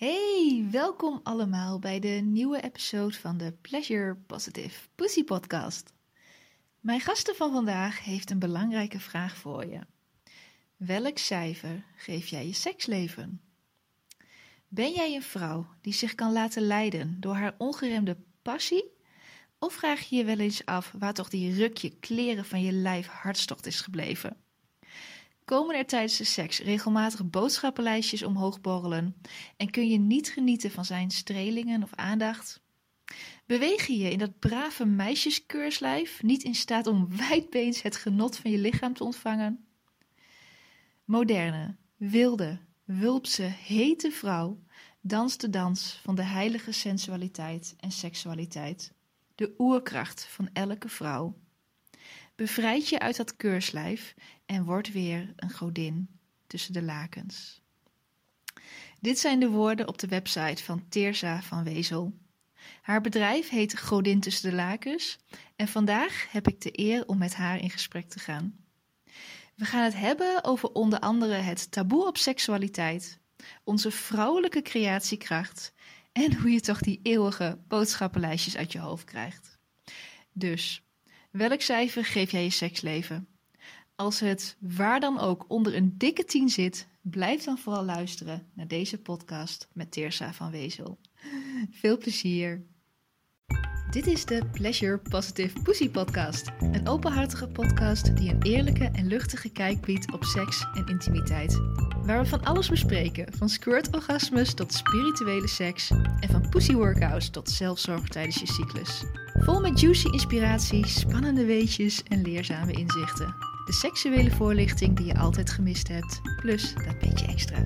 Hey, welkom allemaal bij de nieuwe episode van de Pleasure Positive Pussy Podcast. Mijn gasten van vandaag heeft een belangrijke vraag voor je. Welk cijfer geef jij je seksleven? Ben jij een vrouw die zich kan laten leiden door haar ongeremde passie? Of vraag je je wel eens af waar toch die rukje kleren van je lijf hartstocht is gebleven? Komen er tijdens de seks regelmatig boodschappenlijstjes omhoog borrelen en kun je niet genieten van zijn strelingen of aandacht? Beweeg je je in dat brave meisjeskeurslijf niet in staat om wijdbeens het genot van je lichaam te ontvangen? Moderne, wilde, wulpse, hete vrouw danst de dans van de heilige sensualiteit en seksualiteit, de oerkracht van elke vrouw. Bevrijd je uit dat keurslijf en word weer een godin tussen de lakens. Dit zijn de woorden op de website van Teersa van Wezel. Haar bedrijf heet Godin tussen de lakens en vandaag heb ik de eer om met haar in gesprek te gaan. We gaan het hebben over onder andere het taboe op seksualiteit, onze vrouwelijke creatiekracht en hoe je toch die eeuwige boodschappenlijstjes uit je hoofd krijgt. Dus, welk cijfer geef jij je seksleven? Als het waar dan ook onder een dikke 10 zit, blijf dan vooral luisteren naar deze podcast met Teersa van Wezel. Veel plezier! Dit is de Pleasure Positive Pussy Podcast. Een openhartige podcast die een eerlijke en luchtige kijk biedt op seks en intimiteit. Waar we van alles bespreken, van squirt-orgasmes tot spirituele seks en van pussy workouts tot zelfzorg tijdens je cyclus. Vol met juicy inspiratie, spannende weetjes en leerzame inzichten. De seksuele voorlichting die je altijd gemist hebt, plus dat beetje extra.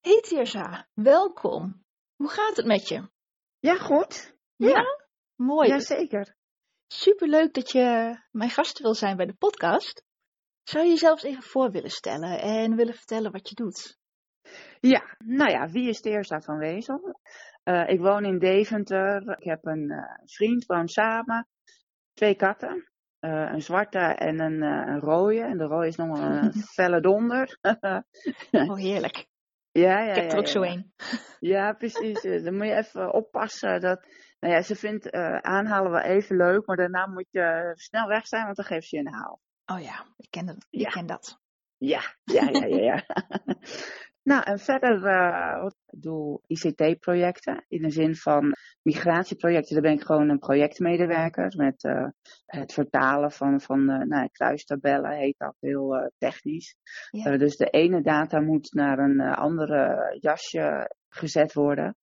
Hey Tirza, welkom. Hoe gaat het met je? Ja, goed. Ja, Ja. mooi. Jazeker. Superleuk dat je mijn gast wil zijn bij de podcast. Zou je jezelf even voor willen stellen en willen vertellen wat je doet? Ja, nou ja, wie is Teersa van Wezel? Eh, ik woon in Deventer. Ik heb een eh, vriend, woon samen. Twee katten. Eh, een zwarte en een, een rode. En de rode is nog wel een felle donder. Oh, heerlijk. Ja, ja, Ik heb er ja, ook ja, zo ja. een. Ja, precies. Eh, Dan moet je even oppassen. Dat, nou ja, ze vindt eh, aanhalen wel even leuk, maar daarna moet je snel weg zijn, want dan geeft ze je een haal. Oh ja, ik ken dat. Ik Ja. ken dat. Ja, ja, ja, ja. ja. nou, en verder eh, wat- ik doe ICT-projecten. In de zin van migratieprojecten. Daar ben ik gewoon een projectmedewerker. Met eh, het vertalen van, van eh, nou, kruistabellen, heet dat heel eh, technisch. Ja. Dus de ene data moet naar een andere jasje gezet worden.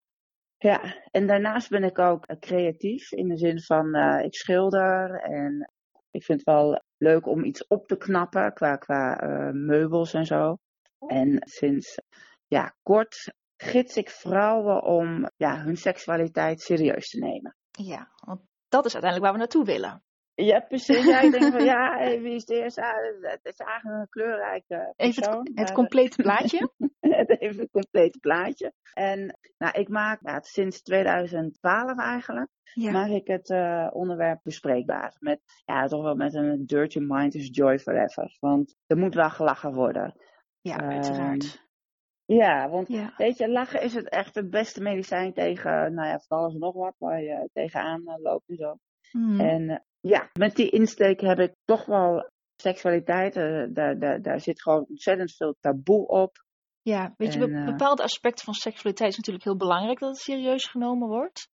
Ja, en daarnaast ben ik ook creatief. In de zin van ik schilder en ik vind het wel leuk om iets op te knappen qua, qua meubels en zo. En sinds ja, kort gids ik vrouwen om ja, hun seksualiteit serieus te nemen. Ja, want dat is uiteindelijk waar we naartoe willen. Ja, precies. Ja, ik denk van ja, wie is de eerste? Ah, Het is eigenlijk een kleurrijke Even persoon. het, het maar- complete plaatje. het even het complete plaatje. En nou, ik maak sinds 2012 eigenlijk, Ja. maak ik het eh, onderwerp bespreekbaar. Met, ja, toch wel met een dirty mind is joy forever. Want er moet wel gelachen worden. ja, Ehm, uiteraard. Ja, want Ja. weet je, lachen is het echt het beste medicijn tegen, nou ja, van alles en nog wat waar je tegenaan eh, loopt en zo. Mhm. En eh, ja, met die insteek heb ik toch wel seksualiteit, eh, daar, daar, daar zit gewoon ontzettend veel taboe op. Ja, weet je, be- bepaalde aspecten van seksualiteit is natuurlijk heel belangrijk dat het serieus genomen wordt.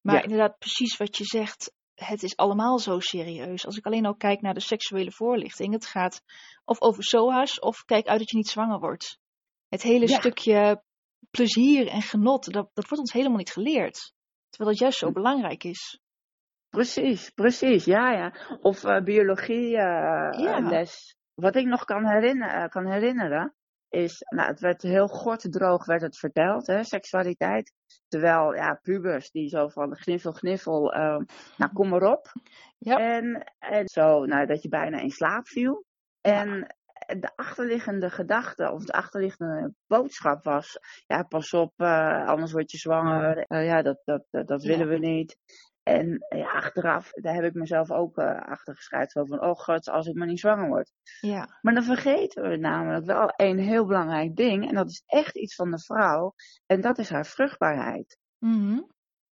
Maar Ja. inderdaad, precies wat je zegt, het is allemaal zo serieus. Als ik alleen al kijk naar de seksuele voorlichting, het gaat of over SOA's of kijk uit dat je niet zwanger wordt. Het hele Ja. stukje plezier en genot, dat, dat wordt ons helemaal niet geleerd. Terwijl dat juist zo belangrijk is. Precies, precies, ja, ja. Of eh, biologie eh, Ja. les. Wat ik nog kan herinneren, kan herinneren is, nou, het werd heel kort droog werd het verteld, hè, seksualiteit. Terwijl, ja, pubers die zo van gniffel, gniffel, eh, nou, kom maar op. Ja. En, en zo, nou, dat je bijna in slaap viel. En de achterliggende gedachte, of de achterliggende boodschap was, ja, pas op, eh, anders word je zwanger. Eh, ja, dat, dat, dat, dat Ja. willen we niet. En ja, achteraf, daar heb ik mezelf ook uh, achter geschreven. Zo van, oh god, als ik maar niet zwanger word. Ja. Maar dan vergeten we namelijk wel een heel belangrijk ding. En dat is echt iets van de vrouw. En dat is haar vruchtbaarheid. Mhm.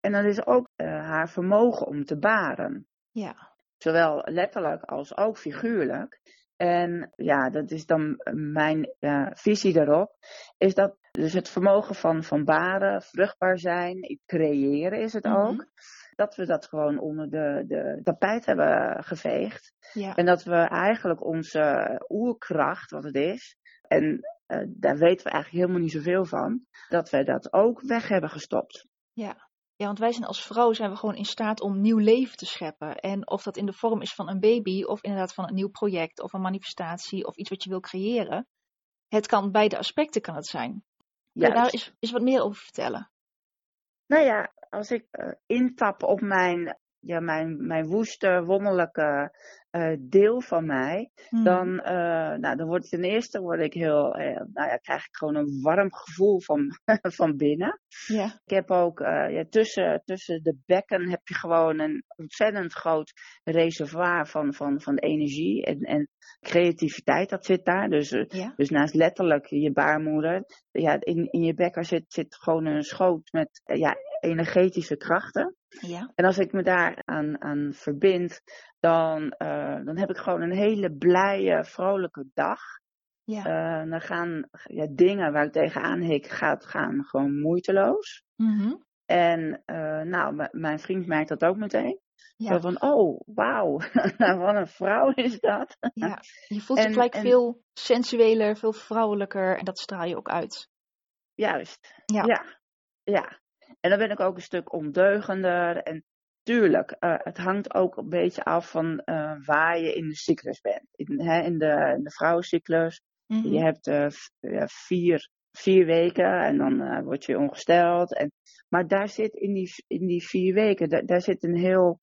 En dat is ook uh, haar vermogen om te baren. Ja. Zowel letterlijk als ook figuurlijk. En ja, dat is dan mijn visie daarop. Is dat dus het vermogen van, van baren, vruchtbaar zijn, creëren is het Mhm. ook. Dat we dat gewoon onder de, de tapijt hebben geveegd. Ja. En dat we eigenlijk onze oerkracht, wat het is, en uh, daar weten we eigenlijk helemaal niet zoveel van, dat we dat ook weg hebben gestopt. Ja. Ja, want wij zijn als vrouw zijn we gewoon in staat om nieuw leven te scheppen. En of dat in de vorm is van een baby, of inderdaad van een nieuw project, of een manifestatie, of iets wat je wil creëren. Het kan beide aspecten kan het zijn. Juist. daar eens, eens wat meer over vertellen? Nou ja, als ik uh, intap op mijn, ja, mijn, mijn woeste, wonderlijke uh, deel van mij, Mhm. dan, uh, nou, dan word ik ten eerste word ik heel, uh, nou ja, krijg ik gewoon een warm gevoel van, van binnen. Ja. Ik heb ook uh, ja, tussen, tussen de bekken heb je gewoon een ontzettend groot reservoir van, van, van energie en, en creativiteit, dat zit daar. Dus, Ja. dus naast letterlijk je baarmoeder, ja, in, in je bekken zit, zit gewoon een schoot met ja, energetische krachten. Ja. En als ik me daar aan, aan verbind, dan, uh, dan heb ik gewoon een hele blije, vrolijke dag. Ja. Uh, dan gaan ja, dingen waar ik tegenaan hik, gaat, gaan gewoon moeiteloos. Mhm. En uh, nou, mijn vriend merkt dat ook meteen. Ja. Zo van, oh, wauw, nou, wat een vrouw is dat. Ja. Je voelt je gelijk en- veel sensueler, veel vrouwelijker. En dat straal je ook uit. Juist. Ja. ja. Ja. En dan ben ik ook een stuk ondeugender. En tuurlijk, uh, het hangt ook een beetje af van uh, waar je in de cyclus bent. In, hè, in, de, in de vrouwencyclus. Mhm. Je hebt uh, ja, vier, vier weken en dan word je ongesteld. En, maar daar zit in die, in die vier weken, daar, daar zit een heel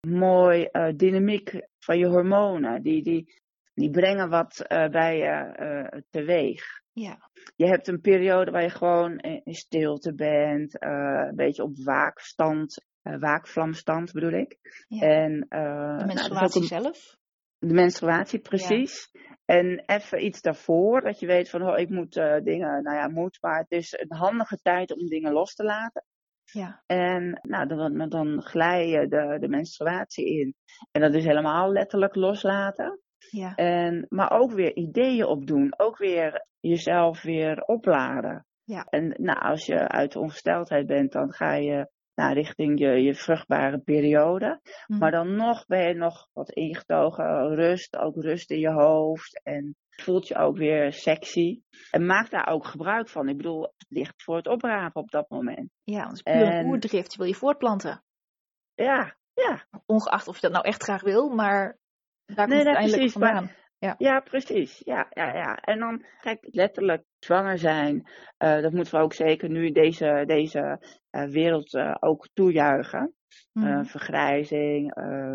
mooi dynamiek van je hormonen. Die, die, die brengen wat bij je teweeg. Ja. Je hebt een periode waar je gewoon in, stilte bent, uh, een beetje op waakstand, uh, waakvlamstand bedoel ik. Ja. En, uh, De nou, menstruatie zelf. de menstruatie, precies. En even iets daarvoor, dat je weet van, oh, ik moet dingen, nou ja, moet, maar het is een handige tijd om dingen los te laten. Ja. En nou, dan, dan glij je de, de menstruatie in. En dat is helemaal letterlijk loslaten. Ja. En, maar ook weer ideeën opdoen. Ook weer jezelf weer opladen. Ja. En nou, als je uit ongesteldheid bent, dan ga je nou, richting je, je vruchtbare periode. Mhm. Maar dan nog ben je nog wat ingetogen. Rust, ook rust in je hoofd. En voelt je ook weer sexy. En maak daar ook gebruik van. Ik bedoel, het ligt voor het oprapen op dat moment. Ja, het is puur En- oerdrift. Je wil je voortplanten. Ja, ja. Ongeacht of je dat nou echt graag wil, maar daar Nee, komt het precies, maar- vandaan. Ja, precies. Ja, ja, ja. En dan, kijk, letterlijk zwanger zijn. eh, dat moeten we ook zeker nu deze, deze eh, wereld eh, ook toejuichen. Mhm. Vergrijzing,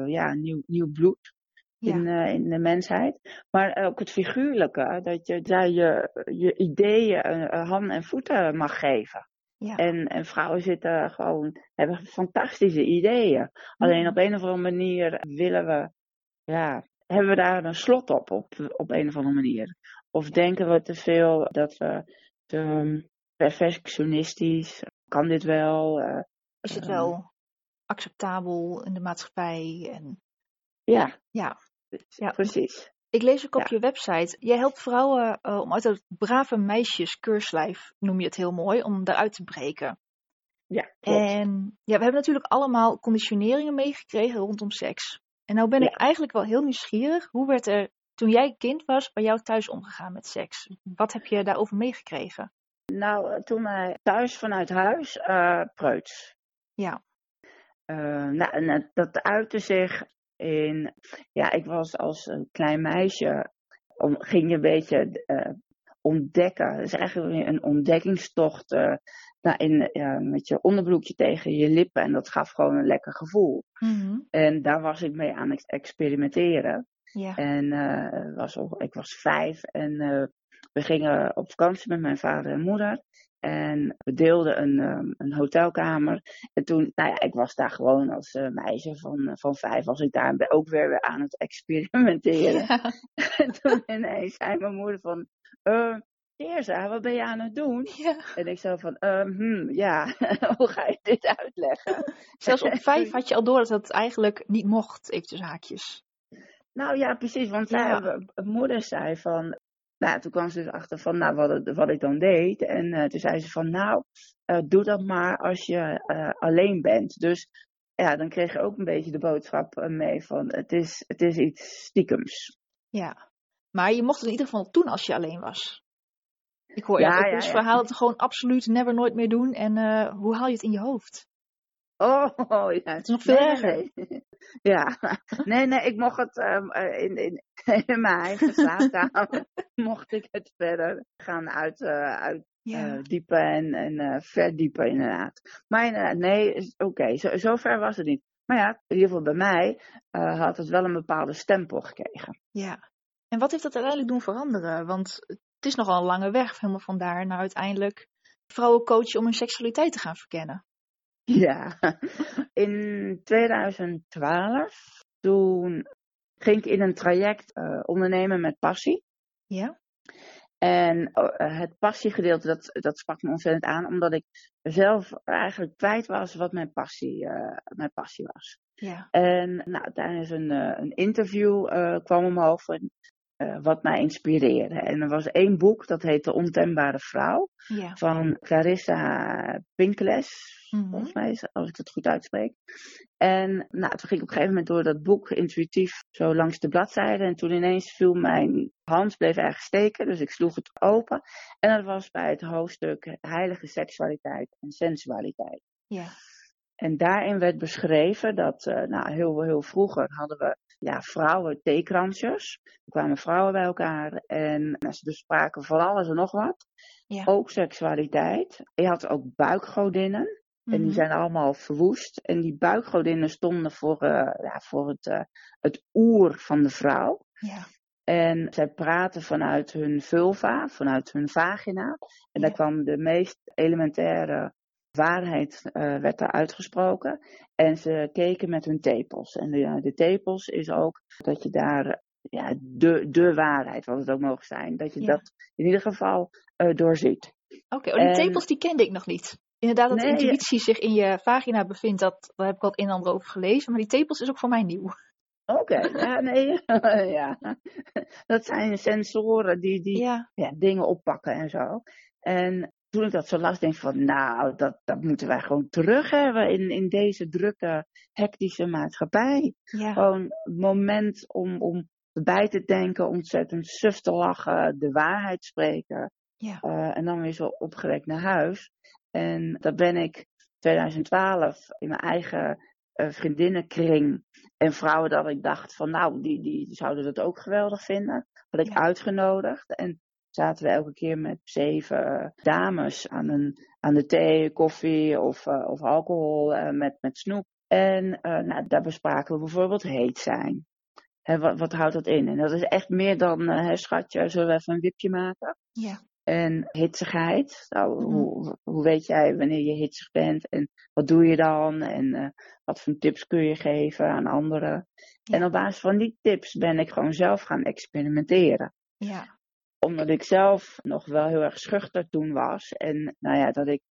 ja, nieuw, nieuw bloed Ja. in, in de mensheid. Maar ook het figuurlijke, dat je daar je, je ideeën handen en voeten mag geven. Ja. En, en vrouwen zitten gewoon, hebben fantastische ideeën. Alleen Mhm. op een of andere manier willen we, ja, hebben we daar een slot op, op, op een of andere manier. Of denken we te veel dat we te um, perfectionistisch, kan dit wel? eh, Is het eh, wel acceptabel in de maatschappij? En ja. Ja. Ja. precies. ik lees ook op Ja. je website. Jij helpt vrouwen uh, om uit het brave meisjes keurslijf, noem je het heel mooi, om daaruit te breken. Ja, klopt. En ja, we hebben natuurlijk allemaal conditioneringen meegekregen rondom seks. En nou ben Ja. ik eigenlijk wel heel nieuwsgierig. Hoe werd er, toen jij kind was, bij jou thuis omgegaan met seks? Wat heb je daarover meegekregen? Nou, eh, toen wij thuis vanuit huis, uh, preuts. Ja. Uh, nou, en dat uitte zich in, ja, ik was als een klein meisje, om, ging je een beetje uh, ontdekken. Het is eigenlijk een ontdekkingstocht uh, nou, in, met je onderbroekje tegen je lippen. En dat gaf gewoon een lekker gevoel. Mm-hmm. En daar was ik mee aan het experimenteren. Ja. En uh, was, ik was vijf en we gingen op vakantie met mijn vader en moeder. En we deelden een, um, een hotelkamer. En toen, nou ja, ik was daar gewoon als uh, meisje van, uh, van vijf, was ik daar ook weer, weer aan het experimenteren. Ja. en toen ineens zei mijn moeder van, uh, Teerza, wat ben je aan het doen? Ja. En ik zo van, um, hmm, ja, hoe ga je dit uitleggen? Zelfs op vijf had je al door dat het eigenlijk niet mocht, even tussen haakjes. Nou ja, precies, want ja. Zij, moeder zei van, nou, toen kwam ze dus achter van nou, wat, wat ik dan deed. En uh, toen zei ze van nou, uh, doe dat maar als je uh, alleen bent. Dus ja, dan kreeg je ook een beetje de boodschap mee van het is, het is iets stiekems. Ja, maar je mocht het in ieder geval doen als je alleen was. Ik hoor ja, ja, dus ja, verhaal het gewoon absoluut never nooit meer doen. En hoe haal je het in je hoofd? Oh, oh ja. Het is nog veel nee, erger. Nee. Ja, nee, nee, ik mocht het um, in, in, in mijn eigen slaapkamer, mocht ik het verder gaan uit, uh, uit ja. uh, diepen en, en uh, verdiepen inderdaad. Maar inderdaad, nee, oké, okay, zo, zo ver was het niet. Maar ja, in ieder geval bij mij had het wel een bepaalde stempel gekregen. Ja, en wat heeft dat uiteindelijk doen veranderen? Want het is nogal een lange weg, helemaal vandaar naar uiteindelijk vrouwen coachen om hun seksualiteit te gaan verkennen. Ja, in 2012, toen ging ik in een traject uh, ondernemen met passie. Ja. En uh, het passiegedeelte, dat, dat sprak me ontzettend aan, omdat ik zelf eigenlijk kwijt was wat mijn passie, uh, mijn passie was. Ja. En nou, tijdens een, een interview kwam omhoog van, wat mij inspireerde. En er was één boek, dat heet De Ontembare Vrouw, ja. van Clarissa Pinkeles mm-hmm. volgens mij, als ik het goed uitspreek. En nou, toen ging ik op een gegeven moment door dat boek intuïtief zo langs de bladzijde. En toen ineens viel mijn hand, bleef ergens steken, dus ik sloeg het open. En dat was bij het hoofdstuk heilige seksualiteit en sensualiteit. Ja. En daarin werd beschreven dat, uh, nou, heel, heel vroeger hadden we ja, vrouwen theekransjes. Er kwamen vrouwen bij elkaar en nou, ze bespraken van alles en nog wat. Ja. Ook seksualiteit. Je had ook buikgodinnen. En die zijn allemaal verwoest. En die buikgodinnen stonden voor, uh, ja, voor het, uh, het oer van de vrouw. Ja. En zij praten vanuit hun vulva, vanuit hun vagina. En daar kwam de meest elementaire waarheid uh, werd daar uitgesproken. En ze keken met hun tepels. En de, de tepels is ook dat je daar ja, de, de waarheid, wat het ook mogen zijn, dat je Ja. dat in ieder geval uh, doorziet. Oké, oh, die En- tepels die kende ik nog niet. Inderdaad, dat de Nee, intuïtie zich in je vagina bevindt, dat, daar heb ik wat een en ander over gelezen. Maar die tepels is ook voor mij nieuw. Oké, ja, nee, ja. Dat zijn sensoren die, die ja, dingen oppakken en zo. En toen ik dat zo las, denk ik van, nou, dat, dat moeten wij gewoon terug hebben in, in deze drukke, hectische maatschappij. ja, Gewoon het moment om, om bij te denken, ontzettend suf te lachen, de waarheid spreken. ja, eh, en dan weer zo opgewekt naar huis. En dat ben ik 2012 in mijn eigen eh, vriendinnenkring en vrouwen dat ik dacht van nou, die, die zouden dat ook geweldig vinden. Had ik Ja. uitgenodigd en zaten we elke keer met zeven eh, dames aan, een, aan de thee, koffie of, eh, of alcohol eh, met, met snoep. En nou, daar bespraken we bijvoorbeeld heet zijn. Hè, wat, wat houdt dat in? En dat is echt meer dan, hè, schatje, zullen we even een wipje maken? ja, En hitsigheid. Nou, Mhm. hoe, hoe weet jij wanneer je hitsig bent en wat doe je dan? En wat voor tips kun je geven aan anderen? Ja. En op basis van die tips ben ik gewoon zelf gaan experimenteren. ja, Omdat ik zelf nog wel heel erg schuchter toen was. En nou ja, dat ik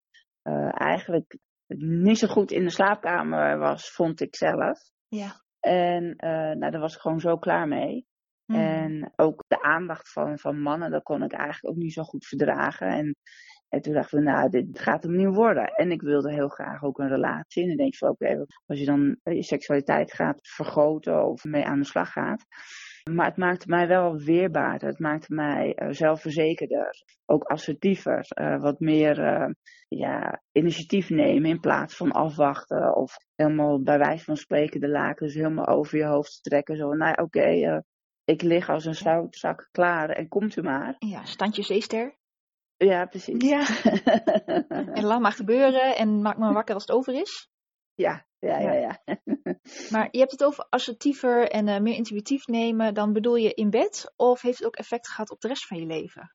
eh, eigenlijk niet zo goed in de slaapkamer was, vond ik zelf. ja. En eh, nou, daar was ik gewoon zo klaar mee. Mhm. En ook de aandacht van, van mannen, dat kon ik eigenlijk ook niet zo goed verdragen. En, en toen dachten we, nou, dit gaat hem niet worden. En ik wilde heel graag ook een relatie. En dan denk je van, oké, als je dan je seksualiteit gaat vergroten of mee aan de slag gaat. Maar het maakte mij wel weerbaarder. Het maakte mij eh, zelfverzekerder. Ook assertiever. eh, wat meer eh, ja, initiatief nemen in plaats van afwachten. Of helemaal bij wijze van spreken de lakens helemaal over je hoofd trekken. Zo, nou ja, oké, ik lig als een zoutzak klaar en komt u maar. ja, standje zeester. Ja, precies. Ja. En laat maar gebeuren en maak me wakker als het over is. Ja, ja, ja, ja. Maar je hebt het over assertiever en eh, meer intuïtief nemen. Dan bedoel je in bed? Of heeft het ook effect gehad op de rest van je leven?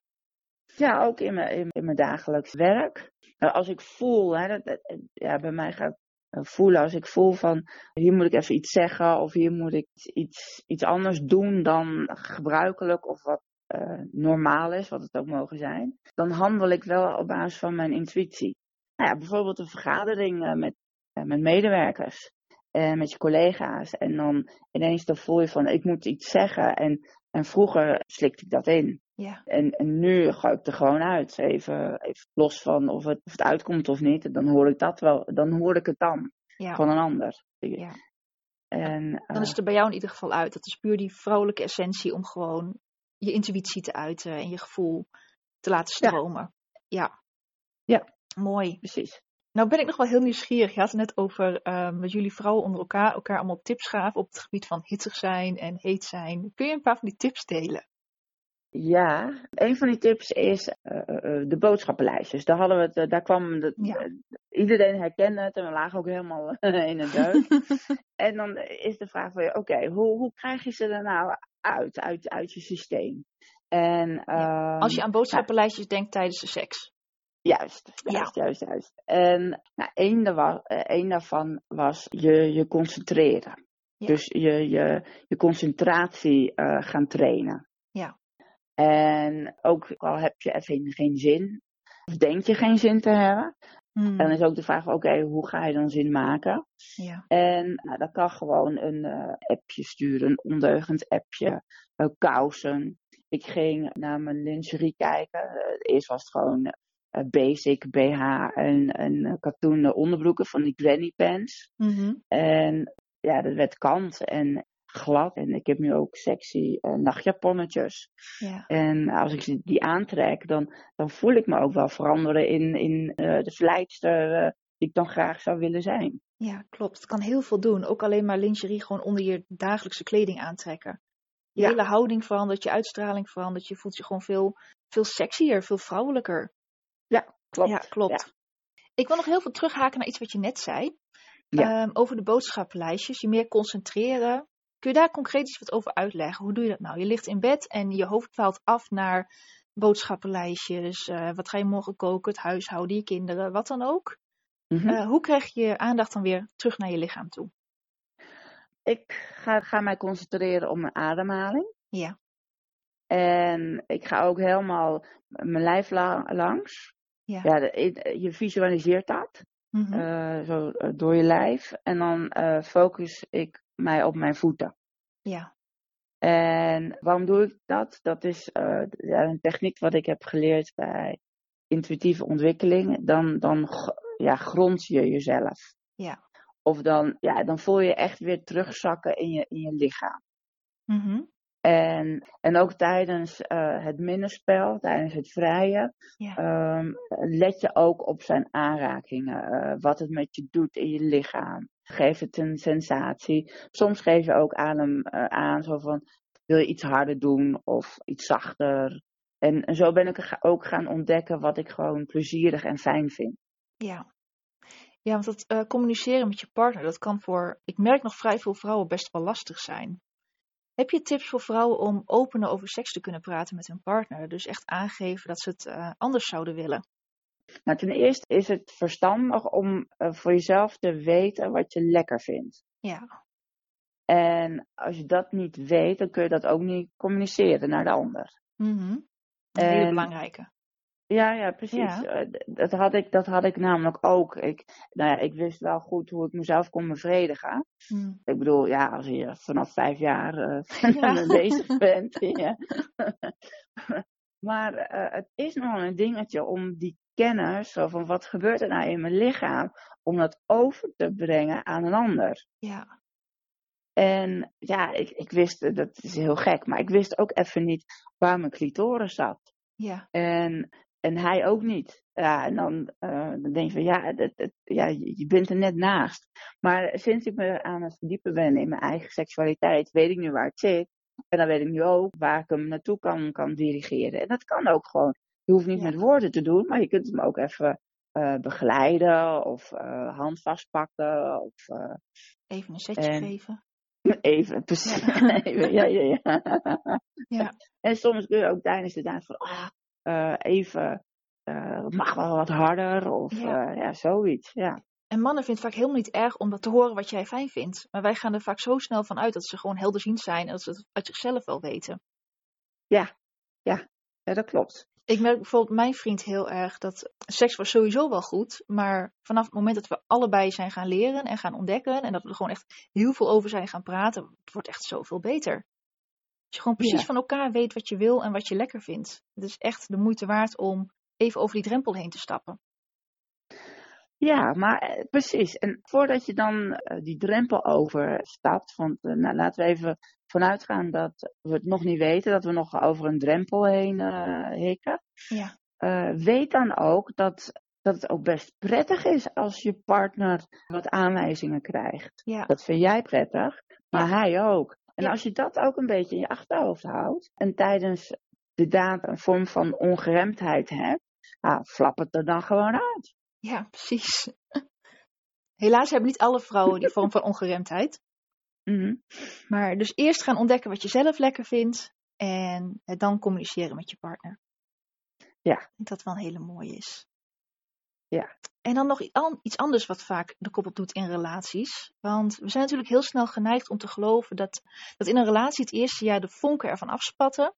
Ja, ook in mijn, in, in mijn dagelijks werk. Nou, als ik voel, hè, dat, dat- ja, bij mij gaat eh, voelen, als ik voel van hier moet ik even iets zeggen of hier moet ik iets, iets anders doen dan gebruikelijk of wat eh, normaal is, wat het ook mogen zijn, dan handel ik wel op basis van mijn intuïtie. Nou ja, bijvoorbeeld een vergadering met, met medewerkers en met je collega's en dan ineens dan voel je van ik moet iets zeggen en, en vroeger slikte ik dat in. Ja, En, en nu gooi ik er gewoon uit. Even, even los van of het, of het uitkomt of niet. Dan hoor ik dat wel. Dan hoor ik het dan ja. van een ander. Ja. En, Dan eh, is het er bij jou in ieder geval uit. Dat is puur die vrouwelijke essentie om gewoon je intuïtie te uiten en je gevoel te laten Ja. stromen. Ja. Ja. Mooi. precies. Nou ben ik nog wel heel nieuwsgierig. Je had het net over dat jullie vrouwen onder elkaar elkaar allemaal tips gaven op het gebied van hitsig zijn en heet zijn. Kun je een paar van die tips delen? Ja, een van die tips is eh, eh, de boodschappenlijstjes. Daar hadden we het, eh, daar kwam de, Ja. eh, iedereen herkende het en we lagen ook helemaal in het deuk. en dan is de vraag van je, oké, hoe, hoe krijg je ze er nou uit, uit, uit je systeem? En, Als je ehm, aan boodschappenlijstjes denkt tijdens de seks. Juist, Ja. juist, juist, juist. En nou, één, eh, één daarvan was je, je concentreren. Ja. Dus je, je, je concentratie eh, gaan trainen. Ja. En ook al heb je even geen zin, of denk je geen zin te hebben, Hmm. dan is ook de vraag: oké, hoe ga je dan zin maken? Ja. En nou, dat kan gewoon een eh, appje sturen, een ondeugend appje, eh, kousen. Ik ging naar mijn lingerie kijken. Eerst was het gewoon basic BH en, en eh, katoenen onderbroeken van die granny pants. Mhm. En ja, dat werd kant en glad. En ik heb nu ook sexy eh, nachtjaponnetjes. Ja. En als ik die aantrek, dan, dan voel ik me ook wel veranderen in, in eh, de verleidster eh, die ik dan graag zou willen zijn. ja, klopt. Het kan heel veel doen. Ook alleen maar lingerie gewoon onder je dagelijkse kleding aantrekken. Je Ja. hele houding verandert, je uitstraling verandert. Je voelt je gewoon veel, veel sexier, veel vrouwelijker. Klopt. Ja, klopt. Ik wil nog heel veel terughaken naar iets wat je net zei. Ja. Ehm, over de boodschappenlijstjes, je meer concentreren. Kun je daar concreet iets wat over uitleggen? Hoe doe je dat nou? Je ligt in bed en je hoofd dwaalt af naar boodschappenlijstjes. eh, wat ga je morgen koken? Het huishouden, je kinderen, wat dan ook. Mhm. Eh, hoe krijg je je aandacht dan weer terug naar je lichaam toe? Ik ga, ga mij concentreren op mijn ademhaling. Ja. En ik ga ook helemaal mijn lijf la- langs. Ja. Ja, de- je visualiseert dat Mhm. eh, zo eh, door je lijf. En dan eh, focus ik mij op mijn voeten. ja. En waarom doe ik dat? Dat is eh, een techniek wat ik heb geleerd bij intuïtieve ontwikkeling. Dan, dan ja, grond je jezelf. Ja. Of dan, ja, dan voel je echt weer terugzakken in je, in je lichaam. Mhm. En, en ook tijdens eh, het minnerspel, tijdens het vrije, Ja. ehm, let je ook op zijn aanrakingen. eh, wat het met je doet in je lichaam. Geef het een sensatie. Soms geef je ook aan hem eh, aan, zo van, wil je iets harder doen of iets zachter? En, en zo ben ik ook gaan ontdekken wat ik gewoon plezierig en fijn vind. Ja. Ja, want dat communiceren met je partner, dat kan voor, ik merk nog vrij veel vrouwen best wel lastig zijn. Heb je tips voor vrouwen om opener over seks te kunnen praten met hun partner? Dus echt aangeven dat ze het eh, anders zouden willen. Nou, ten eerste is het verstandig om eh, voor jezelf te weten wat je lekker vindt. Ja, En als je dat niet weet, dan kun je dat ook niet communiceren naar de ander. Mhm. een hele belangrijke. Ja, ja, precies. Ja. Eh, Dat, had ik, dat had ik namelijk ook. Ik, nou ja, ik wist wel goed hoe ik mezelf kon bevredigen. Mhm. Ik bedoel, ja, als je vanaf vijf jaar eh Ja. bezig bent. ja. maar eh, het is nog een dingetje om die kennis, van wat gebeurt er nou in mijn lichaam, om dat over te brengen aan een ander. Ja, En ja, ik, ik wist, dat is heel gek, maar ik wist ook even niet waar mijn clitoris zat. ja, En, en hij ook niet. Ja, en dan, eh, dan denk je van ja, dat, dat- ja, je bent er net naast. Maar sinds ik me aan het verdiepen ben in mijn eigen seksualiteit, weet ik nu waar het zit. En dan weet ik nu ook waar ik hem naartoe kan, kan dirigeren. En dat kan ook gewoon. Je hoeft niet Ja. met woorden te doen, maar je kunt hem ook even eh, begeleiden of eh hand vastpakken. Of even een setje En- geven. even, precies. Even, ja, ja, ja. Ja. En soms kun je ook tijdens de daad van, ah, eh, even, uh, mag wel wat harder of ja. ja, zoiets. Ja. En mannen vinden het vaak helemaal niet erg om dat te horen wat jij fijn vindt. Maar wij gaan er vaak zo snel van uit dat ze gewoon helderziend zijn en dat ze het uit zichzelf wel weten. Ja, ja, ja dat klopt. Ik merk bijvoorbeeld mijn vriend heel erg dat seks was sowieso wel goed. Maar vanaf het moment dat we allebei zijn gaan leren en gaan ontdekken. En dat we er gewoon echt heel veel over zijn gaan praten. Het wordt echt zoveel beter. Je gewoon precies van elkaar weet wat je wil en wat je lekker vindt. Het is echt de moeite waard om even over die drempel heen te stappen. Ja, maar eh, precies. En voordat je dan eh, die drempel overstapt, want uh, nou, laten we even vanuit gaan dat we het nog niet weten, dat we nog over een drempel heen hikken. Ja. weet dan ook dat, dat het ook best prettig is als je partner wat aanwijzingen krijgt. Ja. Dat vind jij prettig, maar hij ook. En als je dat ook een beetje in je achterhoofd houdt en tijdens de daad een vorm van ongeremdheid hebt, ah, flap het er dan gewoon uit. Ja, precies. Helaas hebben niet alle vrouwen die vorm van ongeremdheid. Mhm. Maar dus eerst gaan ontdekken wat je zelf lekker vindt en dan communiceren met je partner. Ja. Ik denk dat wel een hele mooie is. Ja. En dan nog iets anders wat vaak de kop op doet in relaties. Want we zijn natuurlijk heel snel geneigd om te geloven dat, dat in een relatie het eerste jaar de vonken ervan afspatten.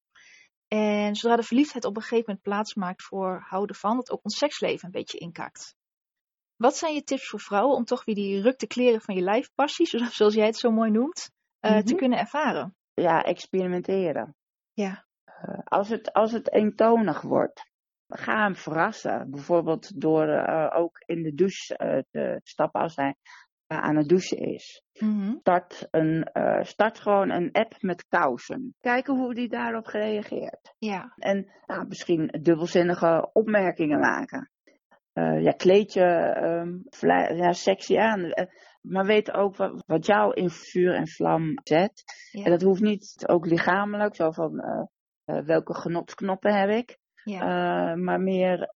En zodra de verliefdheid op een gegeven moment plaats maakt voor houden van, dat ook ons seksleven een beetje inkakt. Wat zijn je tips voor vrouwen om toch weer die ruk te kleren van je lijfpassies, zoals jij het zo mooi noemt, uh, te mhm. kunnen ervaren? Ja, experimenteren. Ja. Uh, als, het, als het eentonig wordt, ga hem verrassen. Bijvoorbeeld door uh, ook in de douche te stappen als hij aan het douchen is. Mm start, een, start gewoon een app met kousen. Kijken hoe die daarop reageert. Ja. En nou, misschien dubbelzinnige opmerkingen maken ja, kleed je um, ja, sexy aan. Maar weet ook wat, wat jou in vuur en vlam zet. En dat hoeft niet ook lichamelijk, zo van welke genotsknoppen heb ik. Ja. maar meer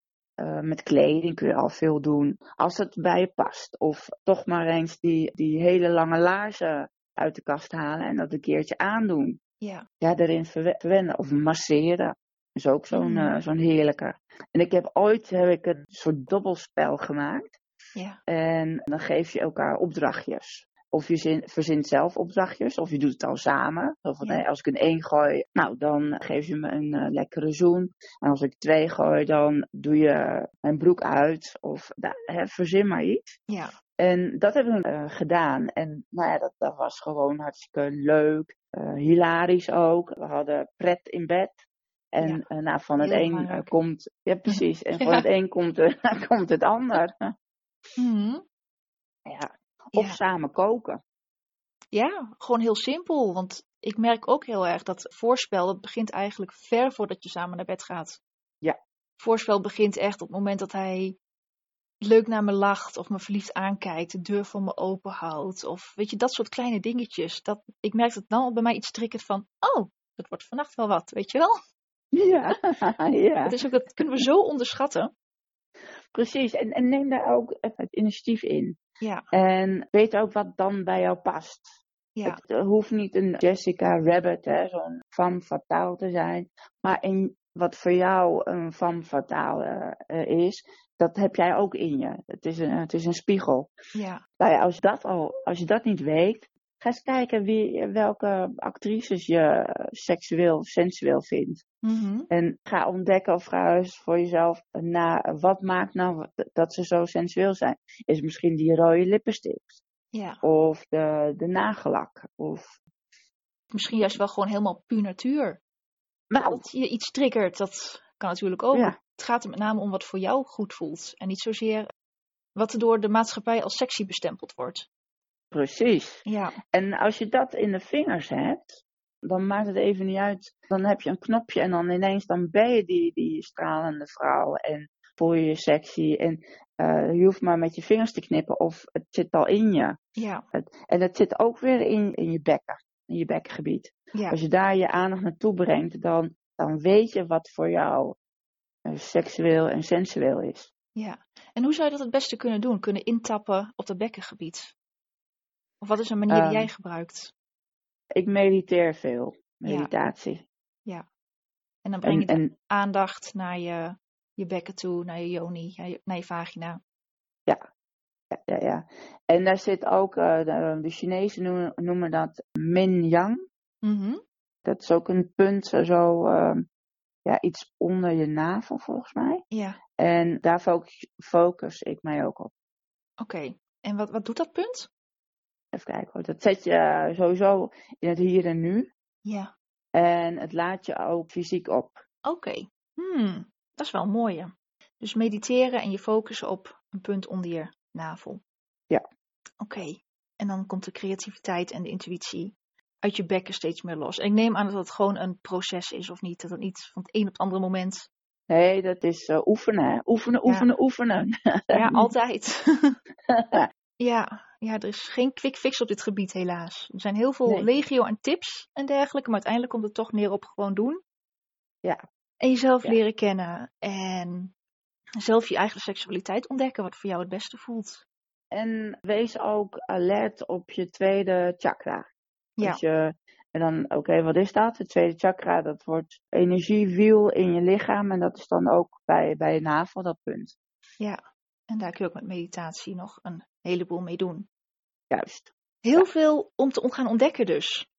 met kleding kun je al veel doen. Als het bij je past. Of toch maar eens die, die hele lange laarzen uit de kast halen en dat een keertje aandoen. Ja. Ja, erin verwennen. Of masseren is ook zo'n mm. zo'n heerlijke. En ik heb ooit heb ik een soort dobbelspel gemaakt. Ja. En dan geef je elkaar opdrachtjes. Of je zin, verzint zelf opdrachtjes, of je doet het al samen. Of als ik een één gooi, nou dan geef je me een uh, lekkere zoen. En als ik twee gooi, dan doe je mijn broek uit. Of hè, verzin maar iets. Ja. En dat hebben we uh, gedaan. En nou ja, dat, dat was gewoon hartstikke leuk. Uh, hilarisch ook. We hadden pret in bed. En ja, nou, van het een uh, komt, ja precies, en van het een komt, uh, komt het ander. Mm. Ja. Of samen koken. Ja, gewoon heel simpel. Want ik merk ook heel erg dat voorspel, dat begint eigenlijk ver voordat je samen naar bed gaat. Ja. Voorspel begint echt op het moment dat hij leuk naar me lacht of me verliefd aankijkt, de deur voor me open houdt. Of weet je, dat soort kleine dingetjes. Dat, ik merk dat dan bij mij iets triggert van, oh, dat wordt vannacht wel wat, weet je wel? Ja, ja. Het is ook, dat kunnen we zo onderschatten. Precies, en, en neem daar ook het initiatief in. Ja. En weet ook wat dan bij jou past. Ja. Het hoeft niet een Jessica Rabbit, zo'n femme fatale te zijn. Maar in, wat voor jou een femme fatale uh, is, dat heb jij ook in je. Het is een, het is een spiegel. Ja. Nou ja, als, dat al, als je dat niet weet, Ga eens kijken wie, welke actrices je seksueel of sensueel vindt. Mm-hmm. En ga ontdekken of ga eens voor jezelf na wat maakt nou dat ze zo sensueel zijn. Is misschien die rode lippenstift? Ja. Of de, de nagellak? Of... Misschien juist wel gewoon helemaal puur natuur. Nou. Dat je iets triggert, dat kan natuurlijk ook. Ja. Het gaat er met name om wat voor jou goed voelt. En niet zozeer wat er door de maatschappij als sexy bestempeld wordt. Precies. Ja. En als je dat in de vingers hebt, dan maakt het even niet uit. Dan heb je een knopje en dan ineens dan ben je die, die stralende vrouw en voel je je sexy. En uh, je hoeft maar met je vingers te knippen of het zit al in je. Ja. Het, en het zit ook weer in, in je bekken, in je bekkengebied. Ja. Als je daar je aandacht naartoe brengt, dan, dan weet je wat voor jou uh, seksueel en sensueel is. Ja, en hoe zou je dat het beste kunnen doen? Kunnen intappen op dat bekkengebied? Of wat is een manier die jij ehm, gebruikt? Ik mediteer veel. Meditatie. Ja. En dan breng je En, de en aandacht naar je, je bekken toe, naar je yoni, naar je, naar je vagina. ja, ja, ja. En daar zit ook, eh, de, de Chinezen noemen, noemen dat min-yang. Mhm. Dat is ook een punt, zo, ehm, ja, iets onder je navel volgens mij. Ja, En daar focus, focus ik mij ook op. oké. En wat, wat doet dat punt? Even kijken hoor. Dat zet je eh, sowieso in het hier en nu. Ja, En het laat je ook fysiek op. oké. Hmm, dat is wel een mooie. Dus mediteren en je focussen op een punt onder je navel. Ja. Oké. En dan komt de creativiteit en de intuïtie uit je bekken steeds meer los. En ik neem aan dat het gewoon een proces is of niet. Dat het niet van het een op het andere moment. Nee, dat is eh, oefenen. Oefenen, oefenen, oefenen. Ja, altijd. ja, ja, er is geen quick fix op dit gebied helaas. Er zijn heel veel Nee. legio en tips en dergelijke. Maar uiteindelijk komt het toch neer op gewoon doen. Ja. En jezelf Ja. leren kennen. En zelf je eigen seksualiteit ontdekken. Wat voor jou het beste voelt. En wees ook alert op je tweede chakra. Ja. Je, en dan, oké, wat is dat? Het tweede chakra, dat wordt energiewiel in je lichaam. En dat is dan ook bij, bij je navel, dat punt. Ja, en daar kun je ook met meditatie nog een heleboel mee doen. Juist. Heel veel om te gaan ontdekken dus.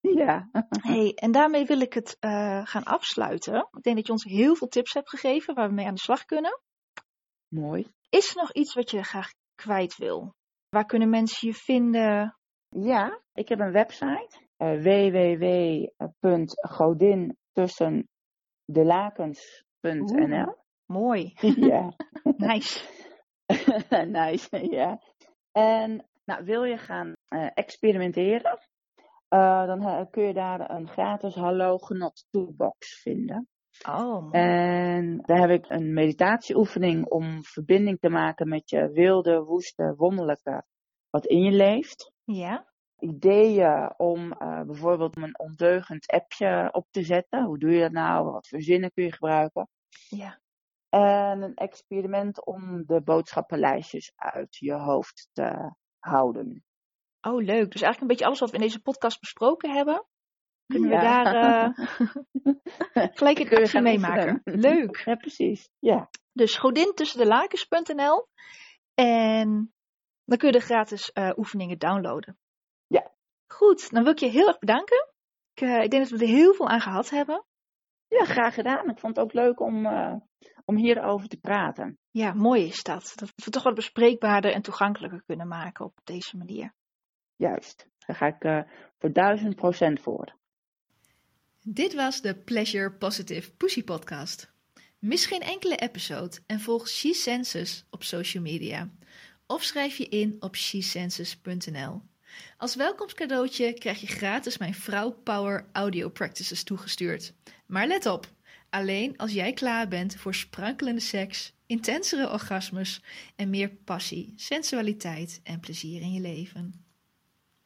Ja. Hey, en daarmee wil ik het eh, gaan afsluiten. Ik denk dat je ons heel veel tips hebt gegeven waar we mee aan de slag kunnen. Mooi. Is er nog iets wat je graag kwijt wil? Waar kunnen mensen je vinden? Ja, ik heb een website. www.godin tussen de lakens.nl. Mooi, Ja. nice. nice, ja. En nou, wil je gaan eh, experimenteren, eh, dan eh, kun je daar een gratis Hallo Genot Toolbox vinden. Oh. En daar heb ik een meditatieoefening om verbinding te maken met je wilde, woeste, wonderlijke wat in je leeft. ja? Ideeën om bijvoorbeeld een ondeugend appje op te zetten. Hoe doe je dat nou? Wat voor zinnen kun je gebruiken? Ja. En een experiment om de boodschappenlijstjes uit je hoofd te houden. Oh, leuk. Dus eigenlijk een beetje alles wat we in deze podcast besproken hebben. Kunnen we daar eh, gelijk in je actie meemaken. Leuk. Ja, precies. Ja. Dus godin tussen de lakens.nl. En dan kun je de gratis eh, oefeningen downloaden. Ja. Goed, dan wil ik je heel erg bedanken. Ik, eh, ik denk dat we er heel veel aan gehad hebben. ja, graag gedaan. Ik vond het ook leuk om, om hierover te praten. Ja, mooi is dat. Dat we het toch wat bespreekbaarder en toegankelijker kunnen maken op deze manier. Juist. Daar ga ik eh, voor duizend procent voor. Dit was de Pleasure Positive Pussy Podcast. Mis geen enkele episode en volg She Senses op social media. Of schrijf je in op shesenses.nl. Als welkomstcadeautje krijg je gratis mijn Vrouw Power Audio Practices toegestuurd. Maar let op, alleen als jij klaar bent voor sprankelende seks, intensere orgasmes en meer passie, sensualiteit en plezier in je leven.